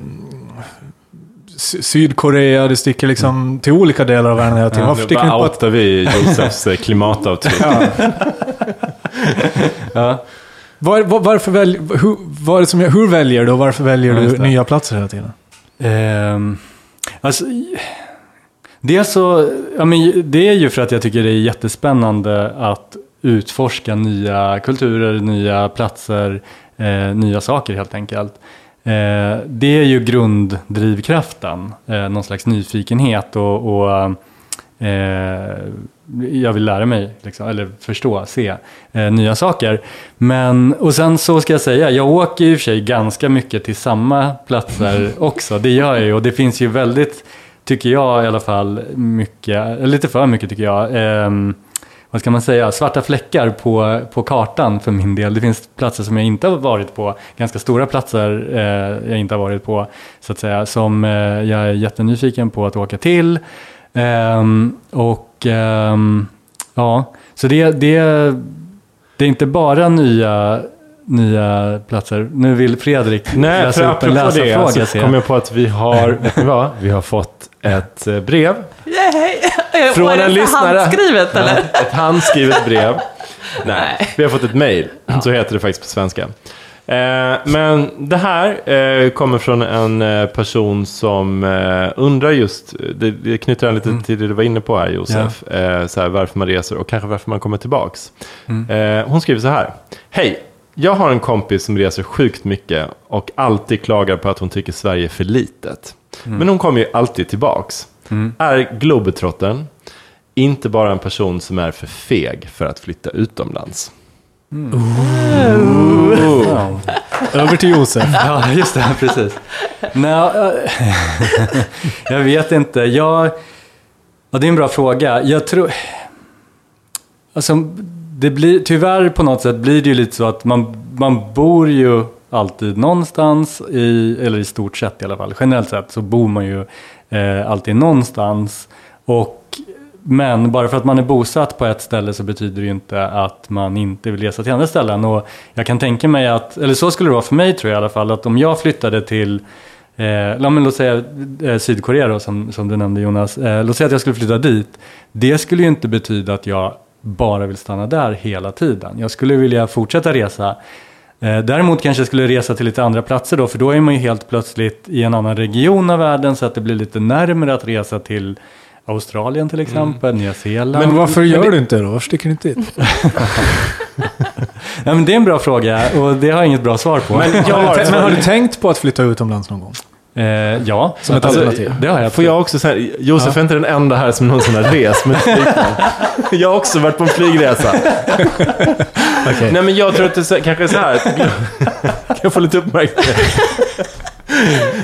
Speaker 4: Sydkorea, du sticker liksom till olika delar av världen hela tiden. Varför sticker
Speaker 2: bara outar vi Josefs eh, klimatavtryck.
Speaker 3: Ja.
Speaker 4: Var, var, varför välj, hur, det som, hur väljer du och varför väljer
Speaker 3: Ja,
Speaker 4: du
Speaker 3: det.
Speaker 4: nya platser hela tiden?
Speaker 3: Ehm, alltså, dels så, ja, men det är ju för att jag tycker det är jättespännande att utforska nya kulturer, nya platser, eh, nya saker helt enkelt. Eh, det är ju grunddrivkraften, eh, någon slags nyfikenhet och, och eh, jag vill lära mig, liksom, eller förstå, se eh, nya saker. Men, och sen så ska jag säga, jag åker ju i och för sig ganska mycket till samma platser också. Det gör jag ju och det finns ju väldigt, tycker jag i alla fall, mycket, lite för mycket tycker jag, ehm, vad ska man säga, svarta fläckar på, på kartan för min del. Det finns platser som jag inte har varit på, ganska stora platser eh, jag inte har varit på, så att säga, som eh, jag är jättenyfiken på att åka till. Ehm, och ehm, ja, så det, det, det är inte bara nya, nya platser. Nu vill Fredrik
Speaker 2: Nej,
Speaker 3: läsa
Speaker 2: för
Speaker 3: upp en
Speaker 2: apropå det
Speaker 3: läsarfråga.
Speaker 2: så kom
Speaker 3: jag.
Speaker 2: på att vi har, vad? Vi har fått ett eh, brev.
Speaker 1: Yay!
Speaker 2: Från
Speaker 1: Och är det
Speaker 2: en lyssnare.
Speaker 1: Handskrivet eller?
Speaker 2: Ett handskrivet brev. Nej, vi har fått ett mejl. Så heter det faktiskt på svenska. Eh, men det här eh, kommer från en person som undrar just, det, knyter an lite till det du var inne på här Josef, eh, så här, varför man reser och kanske varför man kommer tillbaks. Eh, hon skriver så här. Hej, jag har en kompis som reser sjukt mycket och alltid klagar på att hon tycker Sverige är för litet. Men hon kommer ju alltid tillbaks. Är globetrottern inte bara en person som är för feg för att flytta utomlands?
Speaker 3: Ja.
Speaker 4: Över till Josef.
Speaker 3: Ja, just det, precis. Nej, jag vet inte. Jag, ja, det är en bra fråga. Jag tror... Alltså, det blir, tyvärr på något sätt blir det ju lite så att man, man bor ju alltid någonstans, i, eller i stort sett i alla fall. Generellt sett så bor man ju eh, alltid någonstans. Och, men bara för att man är bosatt på ett ställe så betyder det ju inte att man inte vill resa till andra ställen. Och jag kan tänka mig att, eller så skulle det vara för mig tror jag i alla fall, att om jag flyttade till Eh, låt säga eh, Sydkorea då, som, som du nämnde Jonas. Eh, låt säga att jag skulle flytta dit. Det skulle ju inte betyda att jag bara vill stanna där hela tiden. Jag skulle vilja fortsätta resa. Eh, däremot kanske jag skulle resa till lite andra platser då, för då är man ju helt plötsligt i en annan region av världen så att det blir lite närmare att resa till Australien till exempel, Nya Zeeland.
Speaker 4: Men varför gör du inte det då? Varför sticker du inte dit?
Speaker 3: ja, men det är en bra fråga och det har jag inget bra svar på.
Speaker 2: Men
Speaker 4: Har men har du tänkt på att flytta utomlands någon gång?
Speaker 3: Eh, ja,
Speaker 4: Som ett
Speaker 3: alltså,
Speaker 4: alternativ.
Speaker 3: Det har jag.
Speaker 2: Får jag också säga, Josef är inte den enda här som någonsin har rest med. Jag har också varit på en flygresa.
Speaker 4: Okej.
Speaker 2: Nej men jag tror att det kanske är så här. Kan jag få lite uppmärksamhet?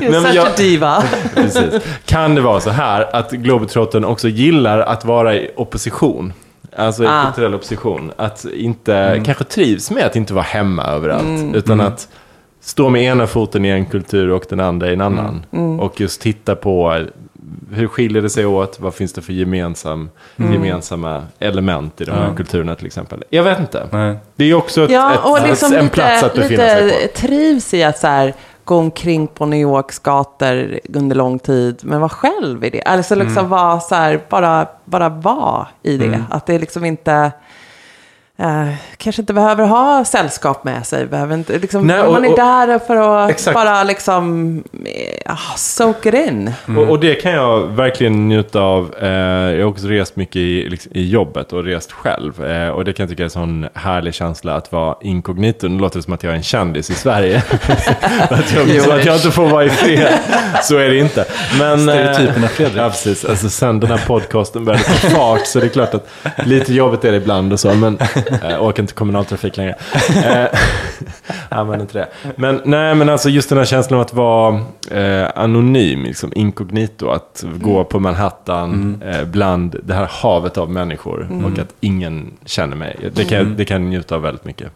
Speaker 1: You're
Speaker 2: men jag-
Speaker 1: diva.
Speaker 2: Precis. Kan det vara så här att Globetrottern också gillar att vara i opposition? Alltså i
Speaker 1: Ah.
Speaker 2: kulturell opposition. Att inte, kanske trivs med att inte vara hemma överallt.
Speaker 1: Mm.
Speaker 2: Utan att stå med ena foten i en kultur och den andra i en annan.
Speaker 1: Mm.
Speaker 2: Och just titta på hur skiljer det sig åt? Vad finns det för gemensam,
Speaker 1: Mm.
Speaker 2: gemensamma element i de här kulturerna till exempel? Jag vet inte.
Speaker 3: Nej.
Speaker 2: Det är också ett,
Speaker 1: Ja,
Speaker 2: ett,
Speaker 1: liksom
Speaker 2: en plats
Speaker 1: lite,
Speaker 2: att befinna sig
Speaker 1: lite
Speaker 2: på.
Speaker 1: trivs i att så här, gå omkring på New Yorks gator under lång tid, men vara själv i det. Alltså
Speaker 2: Mm.
Speaker 1: liksom vara så här, bara, bara vara i det. Att det liksom inte... Eh, kanske inte behöver ha sällskap med sig. Behöver inte, liksom,
Speaker 2: Nej, och-
Speaker 1: man är
Speaker 2: och-
Speaker 1: där för att
Speaker 2: Exakt.
Speaker 1: bara liksom eh, soak it in.
Speaker 2: Och, och det kan jag verkligen njuta av. Eh, jag har också rest mycket i, liksom, i jobbet och rest själv. Eh, och det kan jag tycka är en sån härlig känsla att vara inkognito. Nu låter det som att jag är en kändis i Sverige. att, jag, så att jag inte får vara i fred. Så är det inte. Men,
Speaker 3: Stereotyperna, Fredrik.
Speaker 2: Ja, precis. Alltså, sen den här podcasten började ta fart så det är klart att lite jobbigt är det ibland och så. Men eh, åker inte kommunaltrafik längre. Eh, använder inte det. Men, nej, men alltså just den här känslan av att vara eh, anonym, liksom, inkognito. Att gå på Manhattan eh, bland det här havet av människor. Och att ingen känner mig. Det kan, jag- det kan jag njuta av väldigt mycket.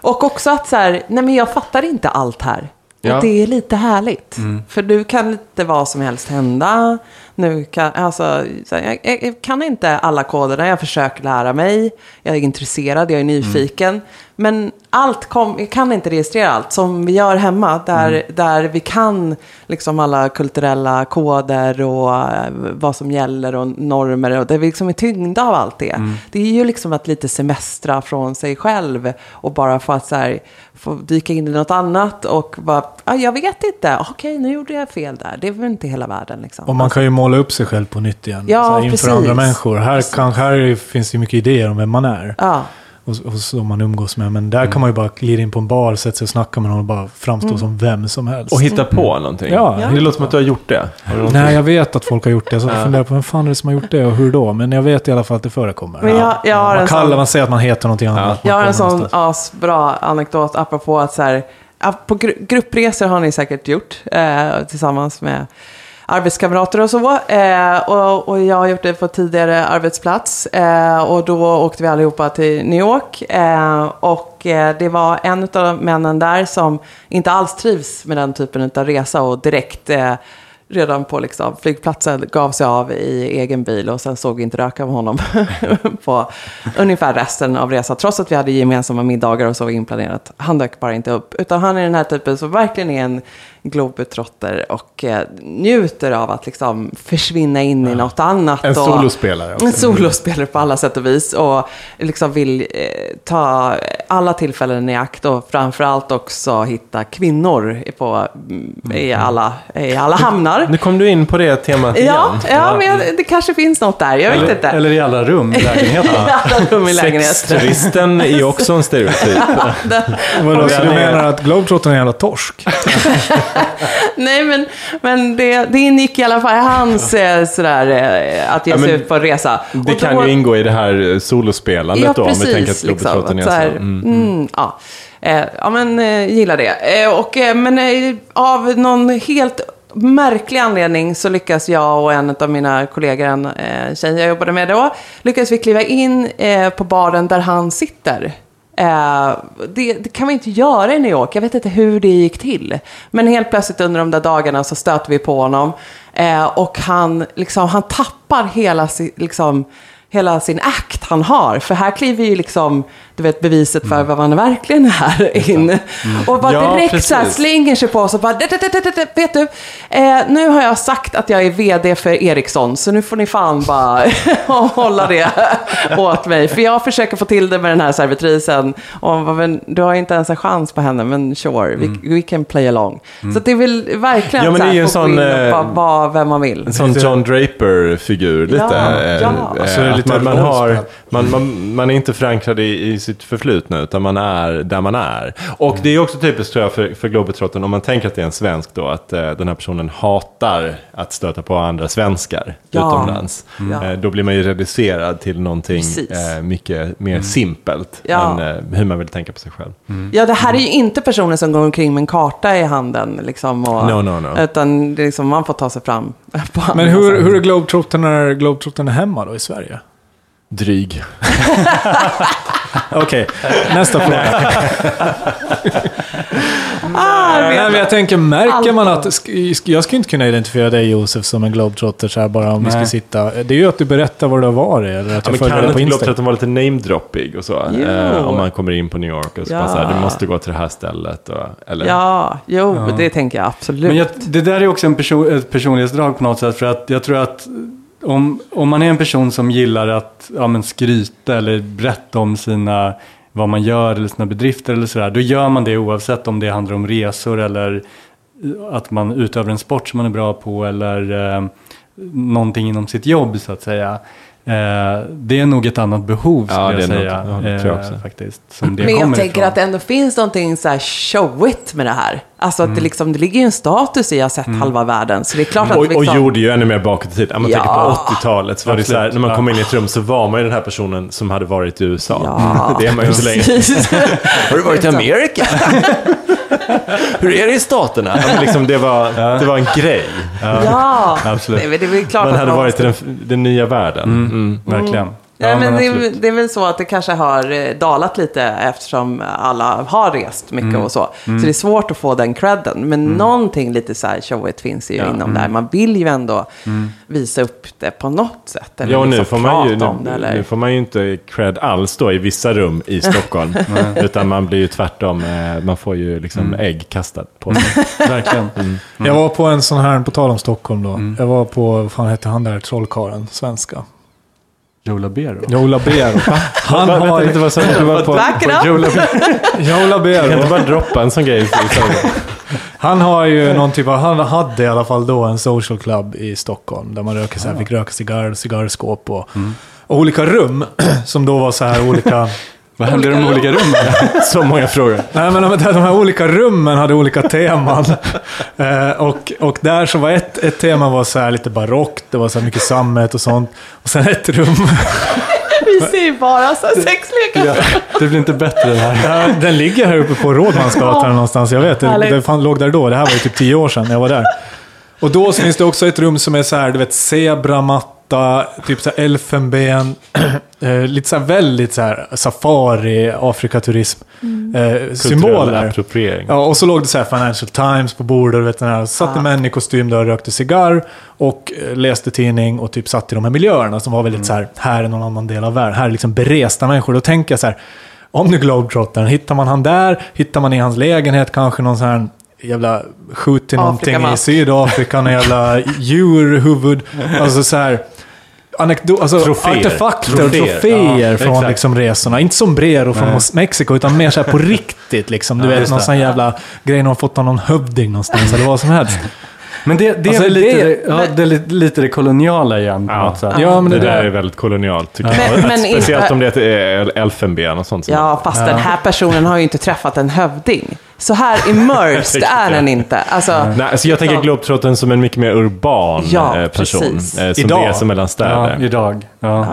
Speaker 1: Och också att så här, nej men jag fattar inte allt här.
Speaker 2: Ja.
Speaker 1: Och det är lite härligt. För nu kan lite vad som helst hända. Nu kan, alltså, här, jag, jag, kan inte alla koderna, jag försöker lära mig. Jag är intresserad, jag är nyfiken. Men allt kom, jag kan inte registrera allt som vi gör hemma. Där, där vi kan liksom alla kulturella koder och eh, vad som gäller och normer. Och där vi liksom är tyngda av allt det. Det är ju liksom att lite semestra från sig själv. Och bara få att så här, få dyka in i något annat. Och bara, ah, jag vet inte, okej nu gjorde jag fel där. Det är väl inte hela världen liksom.
Speaker 4: Och man kan ju måla upp sig själv på nytt igen.
Speaker 1: Ja,
Speaker 4: så här, inför
Speaker 1: precis.
Speaker 4: andra människor. Här, kan, här finns ju mycket idéer om vem man är.
Speaker 1: Ja.
Speaker 4: Och, och så man umgås med. Men där kan man ju bara glida in på en bar, sätta sig och snacka med någon och bara framstå
Speaker 1: Mm.
Speaker 4: som vem som helst.
Speaker 2: Och hitta på någonting.
Speaker 4: Ja.
Speaker 2: Det låter som att du har gjort det. Har?
Speaker 4: Nej, jag vet att folk har gjort det. Så jag funderar på vem fan är det som har gjort det och hur då? Men jag vet i alla fall att det förekommer.
Speaker 1: Men jag, jag har
Speaker 4: man kallar,
Speaker 1: sån...
Speaker 4: man säger att man heter någonting annat.
Speaker 1: Jag har en sån asbra anekdot apropå att så här, ja, på gru- gruppresor har ni säkert gjort eh, tillsammans med arbetskamrater och så. Eh, och, och jag har gjort det på tidigare arbetsplats. Eh, och då åkte vi allihopa till New York. Eh, och eh, det var en av männen där som inte alls trivs med den typen av resa och direkt eh, redan på liksom, flygplatsen gav sig av i egen bil och sen såg vi inte röka med honom på ungefär resten av resan. Trots att vi hade gemensamma middagar och så inplanerat. Han dök bara inte upp. Utan han är den här typen som verkligen är en globetrotter och eh, njuter av att liksom försvinna in i något annat.
Speaker 2: En
Speaker 1: och,
Speaker 2: solospelare också.
Speaker 1: en solospelare på alla sätt och vis. Och liksom vill eh, ta alla tillfällen i akt och framförallt också hitta kvinnor på, mm, i, alla, i alla hamnar.
Speaker 2: Nu kom du in på det temat igen.
Speaker 1: Ja, ja, men jag, det kanske finns något där. Jag vet
Speaker 3: Eller,
Speaker 1: inte.
Speaker 3: eller i alla rum i lägenheten.
Speaker 1: alla rum i lägenheten.
Speaker 2: Sexturisten är ju också en stereotyp.
Speaker 4: Vadå, så du menar att Globetrottern är en jävla torsk?
Speaker 1: Nej, men, men det, det ingick i alla fall i hans eh, sådär, eh, att ge sig
Speaker 2: men
Speaker 1: ut på en resa.
Speaker 2: Det
Speaker 1: Och
Speaker 2: kan
Speaker 1: då-
Speaker 2: ju ingå i det här eh, solospelandet då, om vi tänker att
Speaker 1: liksom, att så här,
Speaker 2: så. Mm.
Speaker 1: mm, ja. Eh, ja, men eh, gillar det. Eh, och, eh, men eh, av någon helt märklig anledning så lyckas jag och en av mina kollegor, en eh, tjej jag jobbade med då, lyckas vi kliva in eh, på baren där han sitter. Eh, det, det kan vi inte göra i New York. Jag vet inte hur det gick till. Men helt plötsligt under de där dagarna så stöter vi på honom. Eh, och han, liksom, han tappar hela, liksom, hela sin akt han har. För här kliver ju liksom, du vet, beviset för vad man verkligen är in. Och bara
Speaker 2: Ja,
Speaker 1: direkt så här slänger sig på oss och bara, "Det, det, det, det, det, vet du, eh, nu har jag sagt att jag är vd för Ericsson, så nu får ni fan bara hålla det åt mig. För jag försöker få till det med den här servitrisen. Och men, du har inte ens en chans på henne, men sure, we, we can play along. Så det är väl verkligen
Speaker 2: Ja, men
Speaker 1: så
Speaker 2: det är
Speaker 1: här,
Speaker 2: ju en sån, eh,
Speaker 1: vara vem man vill.
Speaker 2: En sån John Draper-figur lite.
Speaker 1: Ja,
Speaker 2: eh,
Speaker 1: ja.
Speaker 2: eh,
Speaker 4: Så är det
Speaker 2: att man, man, har, man, man, man är inte förankrad i, i sitt förflutna, utan man är där man är. Och det är också typiskt tror jag för, för Globetrotten, om man tänker att det är en svensk då, att eh, den här personen hatar att stöta på andra svenskar
Speaker 1: Ja.
Speaker 2: utomlands.
Speaker 1: Ja.
Speaker 2: Eh, då blir man ju reducerad till någonting eh, mycket mer simpelt
Speaker 1: Ja.
Speaker 2: än eh, hur man vill tänka på sig själv.
Speaker 1: Ja, det här är ju inte personer som går omkring med en karta i handen. Liksom, och,
Speaker 2: No, no, no.
Speaker 1: Utan det är liksom, man får ta sig fram
Speaker 4: Men hur, hur är Globetrotten när Globetrotten är hemma då i Sverige?
Speaker 2: Dryg.
Speaker 4: Okej, nästa fråga.
Speaker 1: Ah, jag
Speaker 4: Nej, men jag tänker, märker man att... sk- Jag skulle inte kunna identifiera dig Josef som en globetrotter så här bara om vi skulle sitta. Det är ju att du berättar var du har varit eller att
Speaker 2: Ja,
Speaker 4: jag
Speaker 2: men
Speaker 4: följer
Speaker 2: kan
Speaker 4: dig på
Speaker 2: inte
Speaker 4: Instagram.
Speaker 2: Globetrotten vara lite namedroppig och så?
Speaker 1: Jo.
Speaker 2: Eh, om man kommer in på New York och så
Speaker 1: Ja.
Speaker 2: bara så här, du måste gå till det här stället. Och, eller?
Speaker 1: Ja, jo,
Speaker 3: Ja.
Speaker 1: det tänker jag absolut.
Speaker 3: Men jag, det där är också en person, ett personlighetsdrag på något sätt. För att jag tror att om, om man är en person som gillar att ja, men skryta eller berätta om sina, vad man gör eller sina bedrifter eller sådär. Då gör man det oavsett om det handlar om resor eller eh, att man utövar en sport som man är bra på eller eh, någonting inom sitt jobb så att säga. Eh, det är nog ett annat behov
Speaker 2: Ja,
Speaker 3: skulle jag
Speaker 2: det
Speaker 3: säga.
Speaker 2: något- ja, det tror jag
Speaker 3: eh,
Speaker 2: också.
Speaker 3: faktiskt, som det
Speaker 1: Men jag tänker
Speaker 3: ifrån.
Speaker 1: att det ändå finns någonting så här showigt med det här. Alltså att det,
Speaker 2: Mm.
Speaker 1: liksom, det ligger ju en status i att ha sett halva världen. Så det är klart att
Speaker 2: Och,
Speaker 1: liksom,
Speaker 2: och gjorde ju ännu mer bakåt i tiden. Om man
Speaker 1: Ja.
Speaker 2: tänker på 80-talet, så var det så här, när man kom in i ett rum så var man ju den här personen som hade varit i USA.
Speaker 1: Ja,
Speaker 2: Det är man ju inte längre. Har du varit i Amerika? Hur är det i Staterna? Ja, liksom, det, var, det var en grej.
Speaker 1: ja,
Speaker 3: Absolut.
Speaker 1: Nej, men det är klart
Speaker 2: Man hade varit i den, den nya världen. Mm.
Speaker 3: Verkligen.
Speaker 1: Ja, men det, är,
Speaker 3: absolut.
Speaker 1: det är väl så att det kanske har eh, dalat lite eftersom alla har rest mycket
Speaker 2: Mm.
Speaker 1: och så. Så det är svårt att få den credden. Men någonting lite så här showigt finns ju inom där. Man vill ju ändå visa upp det på något sätt. Eller
Speaker 2: Ja, och nu
Speaker 1: liksom
Speaker 2: får, man ju,
Speaker 1: om det.
Speaker 2: nu,
Speaker 1: Eller...
Speaker 2: nu får man ju inte cred alls då i vissa rum i Stockholm. utan man blir ju tvärtom, eh, man får ju liksom ägg kastat på sig.
Speaker 3: Verkligen.
Speaker 4: Jag var på en sån här, på tal om Stockholm då. Jag var på, vad fan hette han där, trollkarlen, svenska?
Speaker 3: Joe Labero.
Speaker 4: Joe Labero. Han har...
Speaker 2: lite, vad du? Du var på,
Speaker 1: Back it
Speaker 2: på
Speaker 1: up.
Speaker 2: Joe Labero.
Speaker 4: Joe
Speaker 2: Kan du bara droppa en sån grej?
Speaker 4: Han har ju någon typ av, han hade i alla fall då en social club i Stockholm. Där man röker så här, fick röka cigarr, cigarrskåp och, och olika rum. Som då var så här olika...
Speaker 3: Vad händer i de olika rummen?
Speaker 2: Så många frågor.
Speaker 4: Nej men de, de här olika rummen hade olika teman. eh, och, och där så var ett, ett tema var så här lite barockt, det var så här mycket sammet och sånt. Och sen ett rum,
Speaker 1: Vi ser ju bara så här sexlekar.
Speaker 3: Det blir inte bättre det här.
Speaker 4: Ja, den ligger här uppe på Rådmansgatan någonstans. Jag vet, det,
Speaker 1: Härligt.
Speaker 4: det fan låg där då. Det här var ju typ tio år sedan jag var där. Och då så finns det också ett rum som är så här, du vet, zebramatta, typ så här elfenben. eh, lite så här väldigt så här safari, Afrikaturism. Eh,
Speaker 2: Kulturell
Speaker 4: symboler.
Speaker 2: appropriering.
Speaker 4: Ja, och så låg det så här Financial Times på bordet. Du vet, den här, satt en män i kostym där och rökte cigarr. Och eh, läste tidning och typ satt i de här miljöerna som var väldigt så här, här är någon annan del av världen. Här är liksom beresta människor. Då tänker jag så här, om nu Globetrottern, hittar man han där? Hittar man i hans lägenhet kanske någon sån här jävla skjut till någonting i. Sydafrika, någon jävla djurhuvud. Alltså så här, anekdo- alltså
Speaker 2: Troféer.
Speaker 4: artefakter och
Speaker 2: Troféer.
Speaker 4: troféer
Speaker 2: Ja,
Speaker 4: från
Speaker 2: exakt.
Speaker 4: liksom resorna. Inte sombrero från Mexiko, utan mer så här på riktigt. Liksom. Du vet,
Speaker 3: just
Speaker 4: någon sån jävla grej någon fått av någon hövding någonstans, eller vad som helst.
Speaker 3: Men det, det
Speaker 4: Alltså,
Speaker 3: är lite,
Speaker 4: det-
Speaker 3: ja, det är lite, lite det koloniala igen
Speaker 2: Ja.
Speaker 3: något sätt.
Speaker 4: Ja, men
Speaker 2: Det
Speaker 4: det,
Speaker 2: där är väldigt kolonialt tycker jag.
Speaker 1: Men- men
Speaker 2: Speciellt
Speaker 1: inte-
Speaker 2: om det är elfenben och sånt.
Speaker 1: Ja, fast den här personen har ju inte träffat en hövding. Så här immersed är den inte. Alltså,
Speaker 2: Nej, alltså jag tänker
Speaker 1: Ja.
Speaker 2: Globetrotten som en mycket mer urban
Speaker 1: Ja,
Speaker 2: eh, person.
Speaker 1: precis.
Speaker 2: eh, Som
Speaker 4: Idag.
Speaker 2: reser mellan
Speaker 3: Ja,
Speaker 2: städer.
Speaker 3: idag. Ja.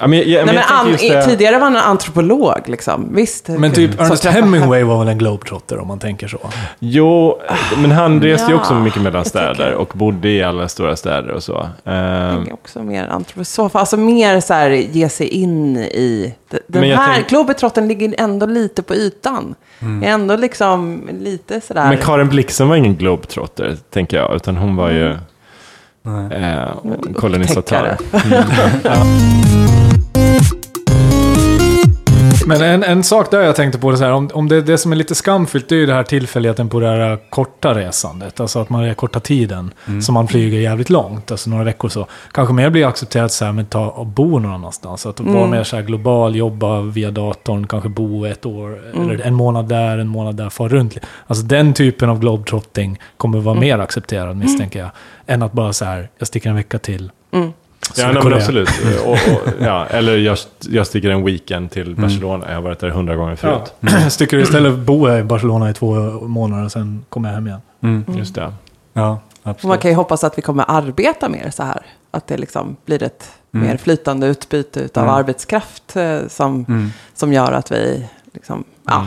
Speaker 2: Ja, men, jag,
Speaker 1: Nej, men an,
Speaker 2: det-
Speaker 1: tidigare var han en antropolog, liksom. Visst.
Speaker 4: Men typ
Speaker 1: Som
Speaker 4: Ernest Hemingway var väl en globetrotter om man tänker så.
Speaker 2: Jo, men han reste ju
Speaker 1: Ja,
Speaker 2: också mycket mellan städer och bodde i alla stora städer och så.
Speaker 1: Jag tänker också mer antroposof. Alltså mer så här ge sig in i... Den här
Speaker 2: tänk-
Speaker 1: globetrotten ligger ändå lite på ytan. Är ändå liksom lite sådär...
Speaker 2: men Karin Blixen var ingen globetrotter, tänker jag. Utan hon var ju eh, kolonisatör.
Speaker 1: Upptäckare.
Speaker 4: Men en, en sak där jag tänkte på, det så här, om, om det, det som är lite skamfyllt, det är ju det här tillfälligheten på det här korta resandet. Alltså att man är korta tiden, som man flyger jävligt långt, alltså några veckor så. Kanske mer blir accepterat så här, men ta och bo någon annanstans. Att vara mer så här global, jobba via datorn, kanske bo ett år, eller en månad där, en månad där, fara runt. Alltså den typen av globetrotting kommer vara mer accepterad, misstänker jag. Än att bara så här, jag sticker en vecka till.
Speaker 2: Ja, nej, men absolut. Och, och, ja, eller jag, jag sticker en weekend till Barcelona. Jag har varit där hundra gånger förut.
Speaker 4: Ja. Sticker du istället bo i Barcelona i två månader och sen kommer jag hem igen.
Speaker 3: Mm.
Speaker 2: Just det.
Speaker 3: Ja,
Speaker 1: Och man
Speaker 3: absolut.
Speaker 1: kan ju hoppas att vi kommer arbeta mer så här. Att det liksom blir ett mer flytande utbyte av
Speaker 3: Mm.
Speaker 1: arbetskraft eh, som,
Speaker 3: Mm.
Speaker 1: som gör att vi liksom, ja.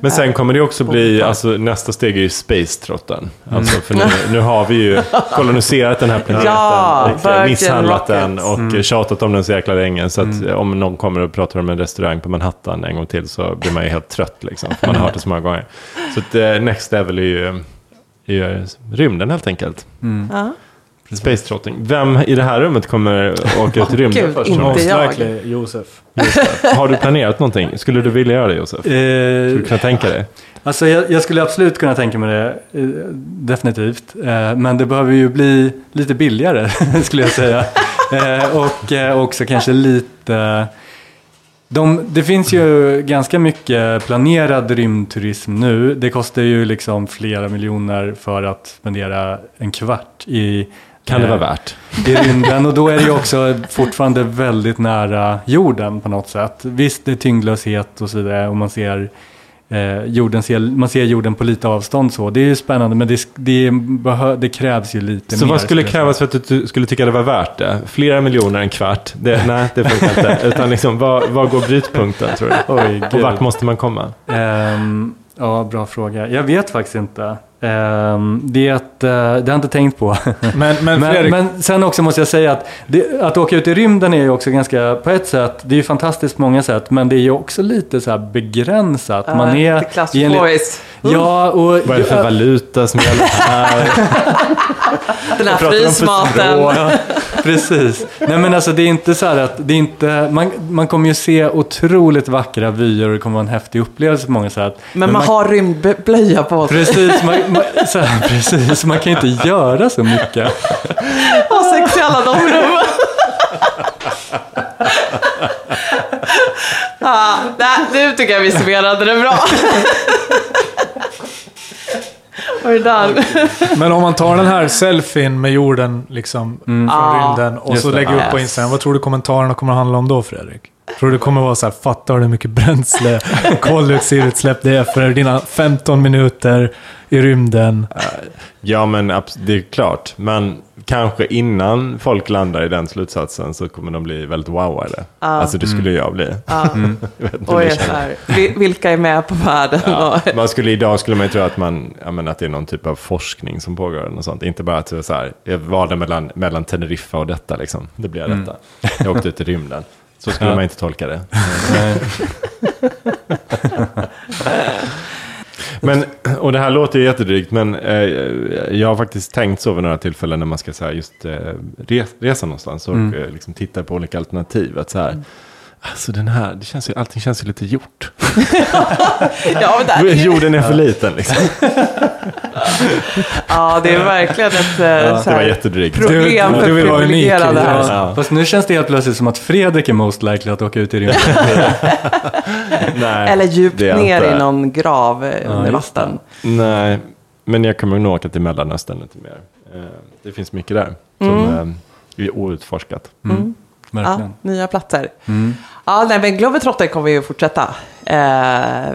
Speaker 2: Men sen kommer det också bli, alltså nästa steg är ju Space-trotten. Alltså, för nu, nu har vi ju koloniserat den här planeten
Speaker 1: Ja,
Speaker 2: och
Speaker 1: Virgin
Speaker 2: misshandlat den och tjatat om den så jäkla länge. Så att om någon kommer och pratar om en restaurang på Manhattan en gång till så blir man ju helt trött liksom. För man har hört det så många gånger. Så att, eh, next level är ju, är ju rymden helt enkelt.
Speaker 1: ja.
Speaker 2: Space-trotting. Vem i det här rummet kommer åka ut i rymden
Speaker 1: Gud,
Speaker 2: först?
Speaker 1: inte
Speaker 2: tror ni?
Speaker 4: Most
Speaker 1: jag.
Speaker 4: likely Josef.
Speaker 2: Har du planerat någonting? Skulle du vilja göra det Josef? Skulle du
Speaker 3: Eh,
Speaker 2: kunna tänka dig?
Speaker 3: Alltså jag, jag skulle absolut kunna tänka mig det, eh, definitivt. Eh, men det behöver ju bli lite billigare, skulle jag säga. Eh, och eh, också kanske lite... De, det finns ju ganska mycket planerad rymdturism nu. Det kostar ju liksom flera miljoner för att spendera en kvart i
Speaker 2: Kan det
Speaker 3: eh,
Speaker 2: vara värt?
Speaker 3: i rymden och då är det ju också fortfarande väldigt nära jorden på något sätt. Visst, det är tyngdlöshet och så vidare och man ser, eh, jorden ser, man ser jorden på lite avstånd så. Det är ju spännande men det, det, behö, det krävs ju lite
Speaker 2: Så
Speaker 3: mer.
Speaker 2: vad skulle krävas för att du skulle tycka det var värt det? Flera miljoner en kvart? Det, nej, det funkar inte. Utan liksom, vad, vad går brytpunkten tror du?
Speaker 3: Oj,
Speaker 2: Och vart måste man komma?
Speaker 3: Ehm, ja, bra fråga. Jag vet faktiskt inte. Ehm, det, är att, eh, det har jag inte tänkt på.
Speaker 4: Men, men
Speaker 3: Men,
Speaker 4: Fredrik,
Speaker 3: men sen också måste jag säga att det, att åka ut i rymden är ju också ganska, på ett sätt, det är ju fantastiskt på många sätt, men det är ju också lite så här begränsat. Man är
Speaker 1: det
Speaker 3: i en. Ja, och...
Speaker 2: Vad är det för valuta som gäller här?
Speaker 1: Den här frysmaten.
Speaker 3: Precis. Nej men alltså det är inte så här att det är inte, man, man kommer ju se otroligt vackra vyer och det kommer vara en häftig upplevelse på många sätt.
Speaker 1: Men man har rymdblöja på sig.
Speaker 3: Precis, man, man, så här, precis, man kan ju inte göra så mycket.
Speaker 1: Ha sex i alla de rummen. ah, nej, nu tycker jag vi summerade det bra.
Speaker 4: Men om man tar den här selfien med jorden liksom, från
Speaker 1: Ja,
Speaker 4: rymden och så
Speaker 3: det.
Speaker 4: lägger upp på. Instagram. Vad tror du kommentarerna kommer att handla om då Fredrik? Tror du det kommer vara så här, fattar du hur mycket bränsle, koldioxidutsläpp det är för dina 15 minuter i rymden?
Speaker 2: Ja, men det är klart. Men kanske innan folk landar i den slutsatsen så kommer de bli väldigt wowade. Alltså det skulle jag bli.
Speaker 1: Ja.
Speaker 2: Jag ni
Speaker 1: är
Speaker 2: känner.
Speaker 1: så här, vi- vilka är med på världen?
Speaker 2: Ja,
Speaker 1: Och,
Speaker 2: man skulle, idag skulle man ju tro att, man, ja, men att det är någon typ av forskning som pågår. Eller något sånt. Inte bara att det är så här, jag valde mellan, mellan Teneriffa och detta. Liksom. Det blir detta. Jag åkte ut i rymden. Så skulle
Speaker 3: Ja.
Speaker 2: man inte tolka det. Men, och det här låter ju jättedrygt, men eh, jag har faktiskt tänkt så vid några tillfällen när man ska så här, just eh, res, resa någonstans och
Speaker 3: Mm.
Speaker 2: eh, liksom titta på olika alternativ. Att så här, Alltså den här, det känns ju, allting känns ju lite gjort.
Speaker 1: ja, men där,
Speaker 2: Jorden är för liten liksom.
Speaker 1: ja, det är verkligen ett eh, så
Speaker 2: Det var jättedrygt.
Speaker 1: problem
Speaker 4: Du-
Speaker 1: för
Speaker 4: du vill vara unik.
Speaker 2: Ja.
Speaker 3: Fast nu känns det helt plötsligt som att Fredrik är most likely att åka ut i rymden.
Speaker 2: Nej,
Speaker 1: Eller djupt ner
Speaker 2: inte.
Speaker 1: i någon grav eh, under
Speaker 3: det.
Speaker 1: vatten.
Speaker 2: Nej, men jag kommer nog åka till Mellanöstern lite mer. Eh, Det finns mycket där som eh, är outforskat.
Speaker 1: Ja,
Speaker 3: Verkligen.
Speaker 1: nya platser.
Speaker 3: Mm.
Speaker 1: Ja, nej, men Globetrotter kommer ju fortsätta eh,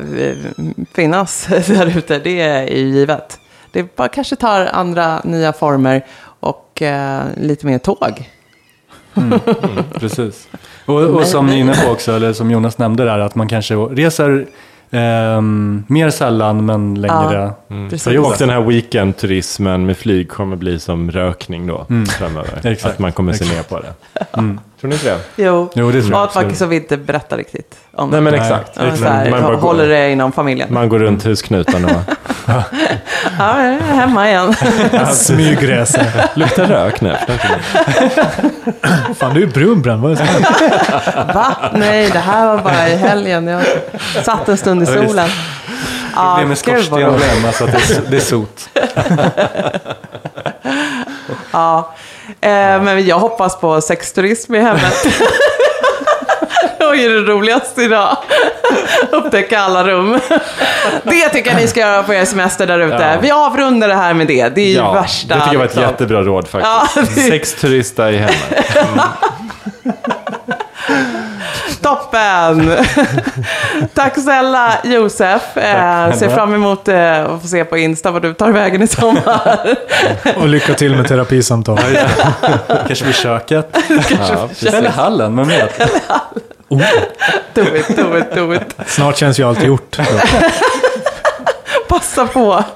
Speaker 1: finnas där ute. Det är ju givet. Det bara kanske tar andra nya former och eh, lite mer tåg.
Speaker 3: Precis. Och, och som ni är inne på också, eller som Jonas nämnde där, att man kanske reser ehm, mer sällan men längre
Speaker 1: Precis.
Speaker 3: perioder.
Speaker 2: Och den här weekendturismen med flyg kommer bli som rökning då framöver.
Speaker 3: Exakt.
Speaker 2: Att man kommer se ner på det. Tror ni inte det?
Speaker 1: Jo,
Speaker 3: Jo, det tror jag
Speaker 1: och att man
Speaker 3: absolut.
Speaker 1: så vi inte berättar riktigt om
Speaker 2: Nej men
Speaker 3: Nej.
Speaker 2: exakt.
Speaker 1: Ja, så här,
Speaker 2: man, bara
Speaker 1: håller
Speaker 2: går,
Speaker 1: det inom familjen.
Speaker 2: man går runt husknutan och
Speaker 1: Ja, jag är hemma igen.
Speaker 4: Smygresa.
Speaker 2: luktar rök nu.
Speaker 4: Fan, du är brunbränd. Vad är det som händer?
Speaker 1: Va? Nej, det här var bara i helgen. Jag satt en stund i
Speaker 3: Ja,
Speaker 1: solen.
Speaker 3: Det
Speaker 1: Ja,
Speaker 3: blir med
Speaker 1: gud vad
Speaker 3: skorsten
Speaker 1: roligt.
Speaker 3: hemma så att det är, det är sot.
Speaker 1: Ja, eh, men jag hoppas på sexturism i hemmet. Det var ju det roligaste idag. Upptäcka alla rum. Det tycker jag ni ska göra på er semester där ute.
Speaker 2: Ja.
Speaker 1: Vi avrundar det här med det. Det är ju
Speaker 2: Ja,
Speaker 1: värsta.
Speaker 2: det tycker jag var ett
Speaker 1: liksom.
Speaker 2: jättebra råd faktiskt.
Speaker 1: Ja, det-
Speaker 2: Sex turista i hemmet.
Speaker 1: Toppen! Tack snälla Josef. Eh, ser fram emot eh, att få se på Insta vad du tar vägen i sommar.
Speaker 4: Och lycka till med terapisamtal.
Speaker 3: Kanske vid köket.
Speaker 2: Ja, precis.
Speaker 3: Eller hallen, vem vet?
Speaker 1: do it, do it, do it.
Speaker 4: Snart känns ju allt gjort.
Speaker 1: Passa på.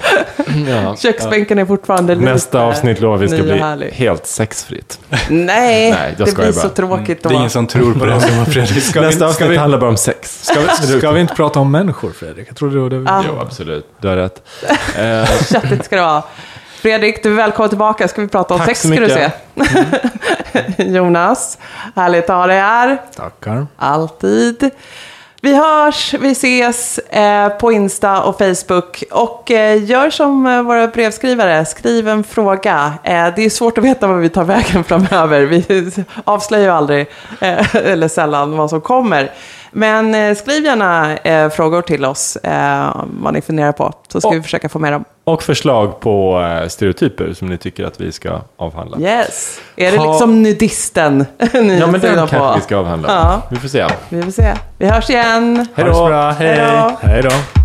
Speaker 2: Ja.
Speaker 1: Köksbänken är fortfarande lite
Speaker 2: Nästa avsnitt lovar vi ska bli
Speaker 1: härlig.
Speaker 2: helt sexfritt.
Speaker 1: Nej,
Speaker 2: Nej, jag
Speaker 1: det blir så
Speaker 2: bara.
Speaker 1: tråkigt då.
Speaker 3: Det är ingen som tror på det. Fredrik.
Speaker 4: Ska
Speaker 2: Nästa
Speaker 4: ska,
Speaker 2: avsnitt
Speaker 4: vi,
Speaker 2: handlar bara om sex.
Speaker 4: ska, vi, ska vi inte prata om människor, Fredrik? Jag trodde det var det vi...
Speaker 1: Ah.
Speaker 2: Jo, absolut. Du har rätt.
Speaker 1: Köttigt ska det vara. Fredrik, du är välkommen tillbaka. Ska vi prata om
Speaker 2: Tack
Speaker 1: sex
Speaker 2: så
Speaker 1: ska du se.
Speaker 2: mycket.
Speaker 1: Jonas, härligt att ha dig här.
Speaker 4: Tackar.
Speaker 1: Alltid. Vi hörs, vi ses eh, på Insta och Facebook. Och eh, gör som eh, våra brevskrivare, skriv en fråga. Eh, det är svårt att veta vad vi tar vägen framöver. Vi avslöjar ju aldrig, eh, eller sällan, vad som kommer. Men eh, skriv gärna frågor till oss, vad ni funderar på. Så ska
Speaker 2: Och-
Speaker 1: vi försöka få med dem.
Speaker 2: Och förslag på eh, stereotyper som ni tycker att vi ska avhandla.
Speaker 1: Yes. Är det
Speaker 2: Ha-
Speaker 1: liksom nudisten ni
Speaker 2: Ja, men den kanske
Speaker 1: på?
Speaker 2: vi ska avhandla.
Speaker 1: Ja.
Speaker 2: Vi får se.
Speaker 1: Vi får se. Vi hörs igen. Hej då.
Speaker 4: Hej då.